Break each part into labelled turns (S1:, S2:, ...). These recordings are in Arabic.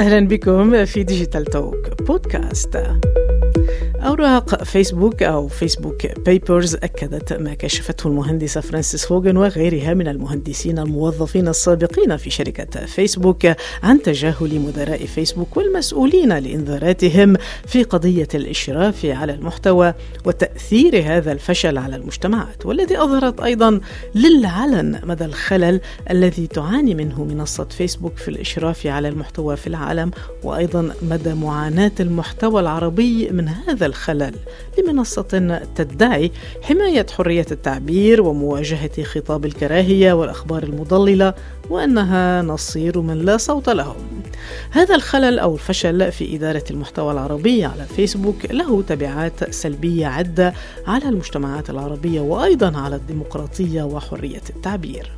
S1: أهلا بكم في Digital Talk بودكاست أوراق فيسبوك أو Facebook Papers أكدت ما كشفته المهندسة فرانسيس هوغن وغيرها من المهندسين الموظفين السابقين في شركة فيسبوك عن تجاهل مدراء فيسبوك والمسؤولين لإنذاراتهم في قضية الإشراف على المحتوى وتأثير هذا الفشل على المجتمعات والذي أظهرت أيضا للعلن مدى الخلل الذي تعاني منه منصة فيسبوك في الإشراف على المحتوى في العالم وأيضا مدى معاناة المحتوى العربي من هذا الخلل. لمنصة تدعي حماية حرية التعبير ومواجهة خطاب الكراهية والأخبار المضللة وأنها نصير من لا صوت لهم. هذا الخلل أو الفشل في إدارة المحتوى العربي على فيسبوك له تبعات سلبية عدة على المجتمعات العربية وأيضا على الديمقراطية وحرية التعبير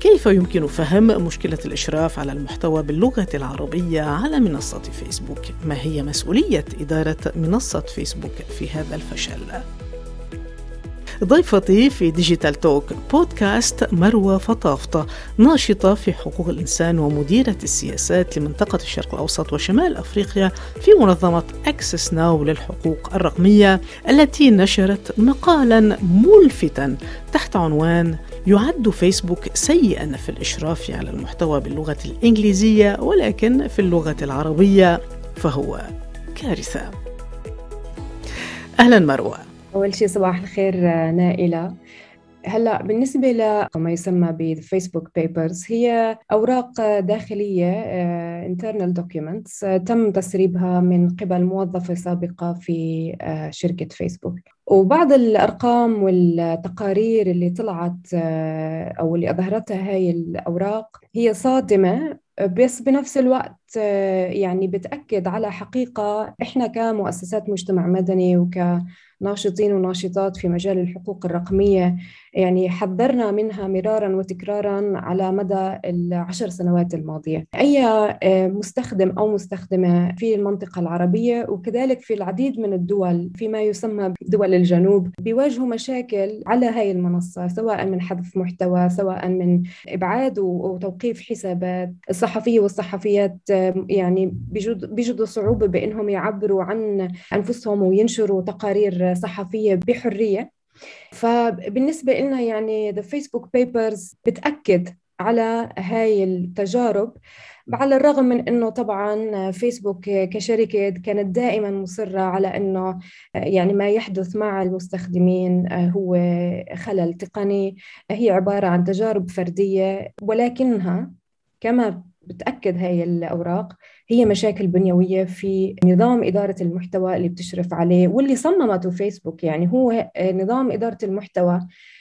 S1: كيف يمكن فهم مشكلة الإشراف على المحتوى باللغة العربية على منصة فيسبوك؟ ما هي مسؤولية إدارة منصة فيسبوك في هذا الفشل؟ ضيفتي في Digital Talk بودكاست مروة فطافطة ناشطة في حقوق الإنسان ومديرة السياسات لمنطقة الشرق الأوسط وشمال أفريقيا في منظمة Access Now للحقوق الرقمية التي نشرت مقالا ملفتا تحت عنوان يعد فيسبوك سيئا في الإشراف على المحتوى باللغة الإنجليزية ولكن في اللغة العربية فهو كارثة. أهلا مروة.
S2: أول شيء صباح الخير نائلة. هلأ بالنسبة لما يسمى بفيسبوك بيبرز هي أوراق داخلية internal documents تم تسريبها من قبل موظفة سابقة في شركة فيسبوك وبعض الأرقام والتقارير اللي طلعت أو اللي أظهرتها هاي الأوراق هي صادمة بس بنفس الوقت يعني بتأكد على حقيقة إحنا كمؤسسات مجتمع مدني وكناشطين وناشطات في مجال الحقوق الرقمية يعني حذرنا منها مرارا وتكرارا على مدى العشر سنوات الماضية. أي مستخدم أو مستخدمة في المنطقة العربية وكذلك في العديد من الدول فيما يسمى دول الجنوب بيواجهوا مشاكل على هاي المنصة سواء من حذف محتوى سواء من إبعاد وتوقيف حسابات. الصحفية والصحفيات يعني بيجدوا صعوبة بأنهم يعبروا عن أنفسهم وينشروا تقارير صحفية بحرية. فبالنسبة لنا يعني The Facebook Papers بتأكد على هاي التجارب على الرغم من إنه طبعا فيسبوك كشركة كانت دائما مصرة على إنه يعني ما يحدث مع المستخدمين هو خلل تقني هي عبارة عن تجارب فردية ولكنها كما بتأكد هاي الأوراق هي مشاكل بنيوية في نظام إدارة المحتوى اللي بتشرف عليه واللي صممته فيسبوك. يعني هو نظام إدارة المحتوى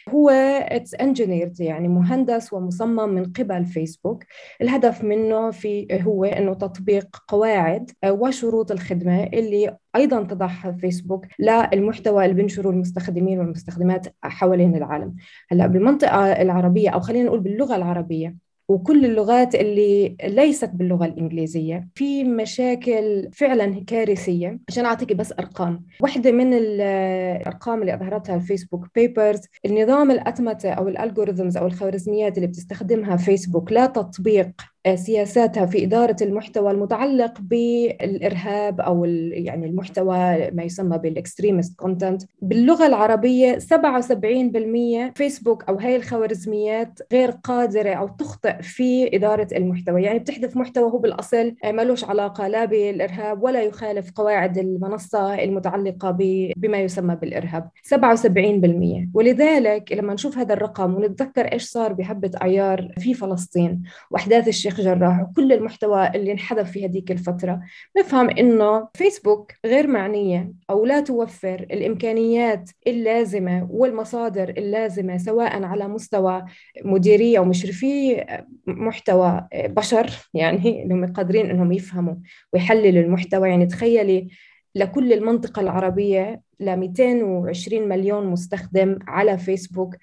S2: هو it's engineered يعني مهندس ومصمم من قبل فيسبوك الهدف منه في هو إنه تطبيق قواعد وشروط الخدمة اللي أيضا تضعها فيسبوك للمحتوى اللي بينشره المستخدمين والمستخدمات حوالين العالم. هلأ بالمنطقة العربية أو خلينا نقول باللغة العربية وكل اللغات اللي ليست باللغة الإنجليزية. في مشاكل فعلا كارثية. عشان أعطيك بس أرقام. واحدة من الأرقام اللي أظهرتها ال Facebook Papers النظام الأتمتة أو ال algorithms أو الخوارزميات اللي بتستخدمها فيسبوك لا تطبيق سياساتها في إدارة المحتوى المتعلق بالإرهاب أو يعني المحتوى ما يسمى بال extremist content باللغة العربية 77% فيسبوك أو هاي الخوارزميات غير قادرة أو تخطئ في إدارة المحتوى. يعني بتحذف محتوى هو بالأصل ملوش علاقة لا بالإرهاب ولا يخالف قواعد المنصة المتعلقة بما يسمى بالإرهاب. 77% ولذلك لما نشوف هذا الرقم ونتذكر إيش صار بحبة عيار في فلسطين وأحداث الشيخ جراح وكل المحتوى اللي انحذف في هذيك الفترة. نفهم إنه فيسبوك غير معنية أو لا توفر الإمكانيات اللازمة والمصادر اللازمة سواء على مستوى مديرية أو مشرفي محتوى بشر يعني إنهم قادرين إنهم يفهموا ويحللوا المحتوى. يعني تخيلي لكل المنطقة العربية ل 220 مليون مستخدم على فيسبوك.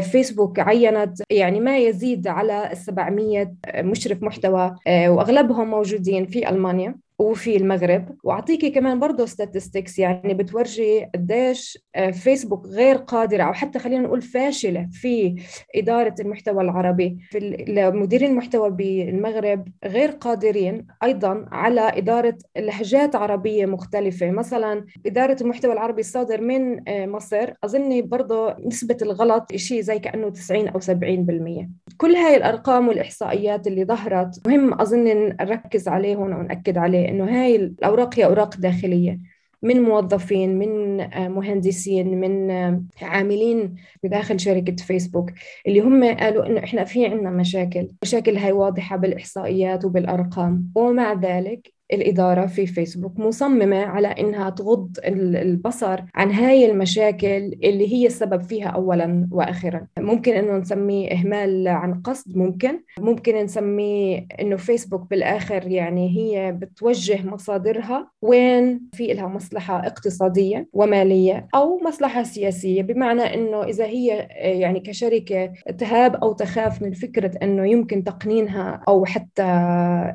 S2: فيسبوك عينت. يعني ما يزيد على 700 مشرف محتوى وأغلبهم موجودين في ألمانيا. وفي المغرب. واعطيكي كمان برضه statistics يعني بتورجي قديش آه، فيسبوك غير قادرة أو حتى خلينا نقول فاشلة في إدارة المحتوى العربي. في مديرين المحتوى بالمغرب غير قادرين أيضا على إدارة لهجات عربية مختلفة. مثلا إدارة المحتوى العربي الصادر من آه، مصر اظني برضه نسبة الغلط شيء زي كأنه 90 أو 70% كل هاي الأرقام والإحصائيات اللي ظهرت مهم أظن نركز عليه هون ونأكد عليه انه هاي الأوراق هي أوراق داخلية من موظفين من آه، مهندسين من آه، عاملين بداخل شركة فيسبوك. اللي هم قالوا إنه إحنا في عنا مشاكل مشاكل هاي واضحة بالإحصائيات وبالأرقام. ومع ذلك الإدارة في فيسبوك مصممة على إنها تغض البصر عن هاي المشاكل اللي هي السبب فيها أولا وآخرا ممكن إنه نسميه إهمال عن قصد ممكن. ممكن نسميه إنه فيسبوك بالآخر يعني هي بتوجه مصادرها وين في لها مصلحة اقتصادية ومالية أو مصلحة سياسية. بمعنى إنه إذا هي يعني كشركة تهاب أو تخاف من فكرة إنه يمكن تقنينها أو حتى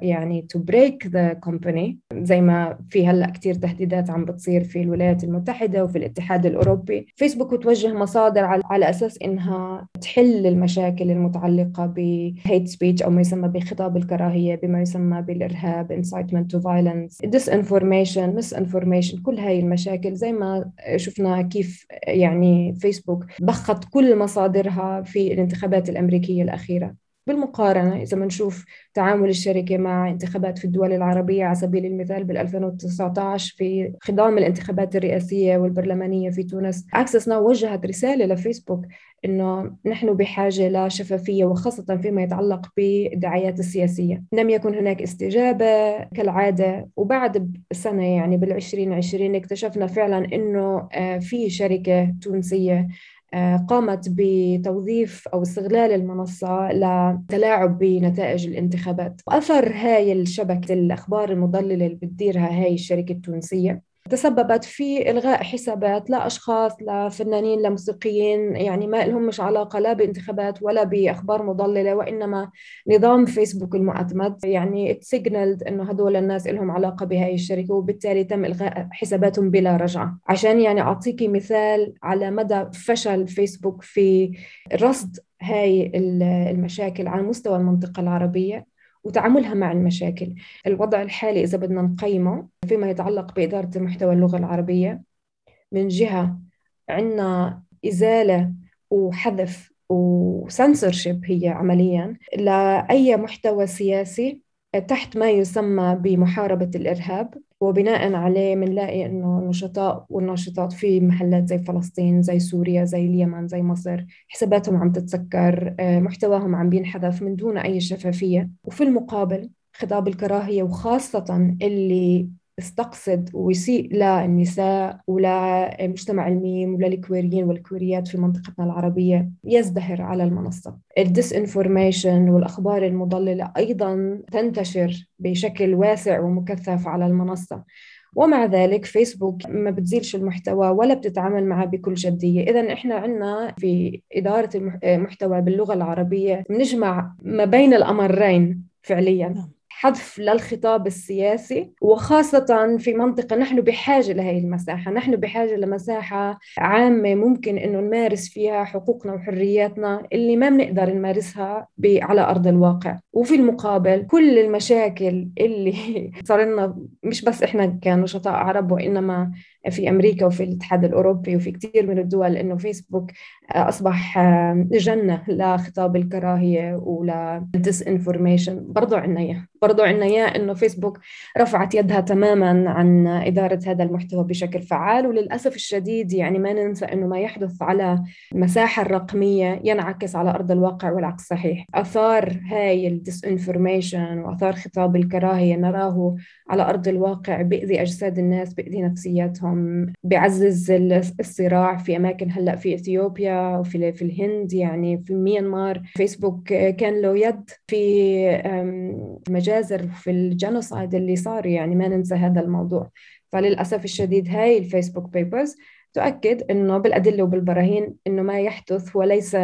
S2: يعني to break the company زي ما في هلأ كثير تهديدات عم بتصير في الولايات المتحدة وفي الاتحاد الأوروبي. فيسبوك بتوجه مصادر على أساس إنها تحل المشاكل المتعلقة ب hate speech أو ما يسمى بخطاب الكراهية بما يسمى بالإرهاب incitement to violence disinformation misinformation كل هاي المشاكل. زي ما شفنا كيف يعني فيسبوك ضخت كل مصادرها في الانتخابات الأمريكية الأخيرة. بالمقارنة إذا بنشوف تعامل الشركة مع انتخابات في الدول العربية على سبيل المثال بال 2019 في خضام الانتخابات الرئاسية والبرلمانية في تونس أكسس ناو وجهت رسالة لفيسبوك إنه نحن بحاجة لشفافية وخاصة فيما يتعلق بالدعايات السياسية. لم يكن هناك استجابة كالعادة وبعد سنة يعني بال 2020 اكتشفنا فعلا إنه آه، في شركة تونسية قامت بتوظيف أو استغلال المنصة لتلاعب بنتائج الانتخابات. وأثر هاي الشبكة الأخبار المضللة اللي بتديرها هاي الشركة التونسية تسببت في إلغاء حسابات لأشخاص لفنانين لموسيقيين يعني ما لهم مش علاقة لا بانتخابات ولا بأخبار مضللة وإنما نظام فيسبوك المعتمد. يعني سيجنالد إنه هدول الناس لهم علاقة بهاي الشركة وبالتالي تم إلغاء حساباتهم بلا رجعة. عشان يعني أعطيكي مثال على مدى فشل فيسبوك في رصد هاي المشاكل على مستوى المنطقة العربية. وتعاملها مع المشاكل. الوضع الحالي إذا بدنا نقيمه فيما يتعلق بإدارة المحتوى اللغة العربية من جهة عندنا إزالة وحذف وسنسورشيب هي عمليا. لأي محتوى سياسي تحت ما يسمى بمحاربة الإرهاب. وبناء عليه بنلاقي إنه النشطاء والناشطات في محلات زي فلسطين زي سوريا زي اليمن زي مصر حساباتهم عم تتسكر آه، محتواهم عم بينحذف من دون أي شفافية. وفي المقابل خطاب الكراهية وخاصة اللي استقصد ويسيء للنساء ولمجتمع الميم وللكويريين والكويريات في منطقتنا العربية. يزدهر على المنصة. ال disinformation والأخبار المضللة أيضا تنتشر بشكل واسع ومكثف على المنصة. ومع ذلك فيسبوك ما بتزيلش المحتوى ولا بتتعامل معه بكل جدية. إذا إحنا عندنا في إدارة المحتوى باللغة العربية بنجمع ما بين الأمرين فعليا. نعم. حذف للخطاب السياسي وخاصة في منطقة نحن بحاجة لهي المساحة. نحن بحاجة لمساحة عامة ممكن أنه نمارس فيها حقوقنا وحرياتنا اللي ما بنقدر نمارسها على أرض الواقع. وفي المقابل كل المشاكل اللي صار لنا مش بس إحنا كنشطاء عرب وإنما في أمريكا وفي الاتحاد الأوروبي وفي كثير من الدول إنه فيسبوك أصبح جنة لخطاب الكراهية ولل disinformation برضه عنا اياه برضه عنا اياه إنه فيسبوك رفعت يدها تماما عن إدارة هذا المحتوى بشكل فعال. وللأسف الشديد يعني ما ننسى إنه ما يحدث على المساحه الرقميه ينعكس على أرض الواقع والعكس صحيح. آثار هاي ال disinformation وآثار خطاب الكراهية نراه على أرض الواقع بيأذي أجساد الناس بيأذي نفسياتهم. بيعزز الصراع في أماكن هلأ في إثيوبيا وفي في الهند يعني في ميانمار. فيسبوك كان له يد في مجازر في ال genocide اللي صار يعني ما ننسى هذا الموضوع. فللأسف الشديد هاي ال Facebook Papers تؤكد إنه بالأدلة وبالبراهين إنه ما يحدث وليس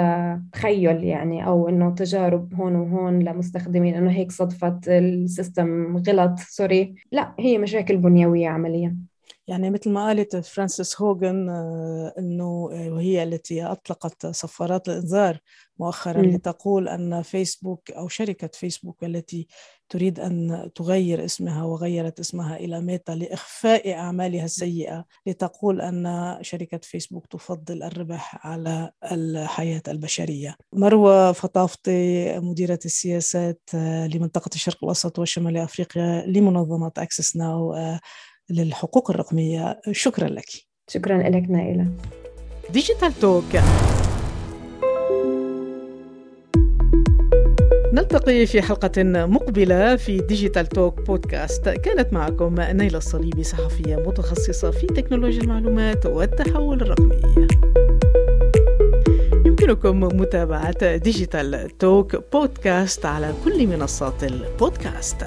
S2: تخيل يعني أو إنه تجارب هون وهون لمستخدمين إنه هيك صدفت ال system غلط sorry لا هي مشاكل بنيوية عمليا.
S1: يعني مثل ما قالت فرانسيس هوغن آه، إنه آه، وهي التي أطلقت صفارات الإنذار مؤخرا م. لتقول أن فيسبوك أو شركة فيسبوك التي تريد أن تغير اسمها وغيرت اسمها إلى ميتا لإخفاء أعمالها السيئة لتقول أن شركة فيسبوك تفضل الربح على الحياة البشرية. مروة فطافطي مديرة السياسات آه، لمنطقة الشرق الأوسط وشمال أفريقيا لمنظمة Access Now للحقوق الرقمية. شكرا لك.
S2: شكرا لك نائلة
S1: Digital Talk نلتقي في حلقة مقبلة في Digital Talk بودكاست كانت معكم نايلة الصليبي صحفية متخصصة في تكنولوجيا المعلومات والتحول الرقمي. يمكنكم متابعة Digital Talk بودكاست على كل منصات البودكاست.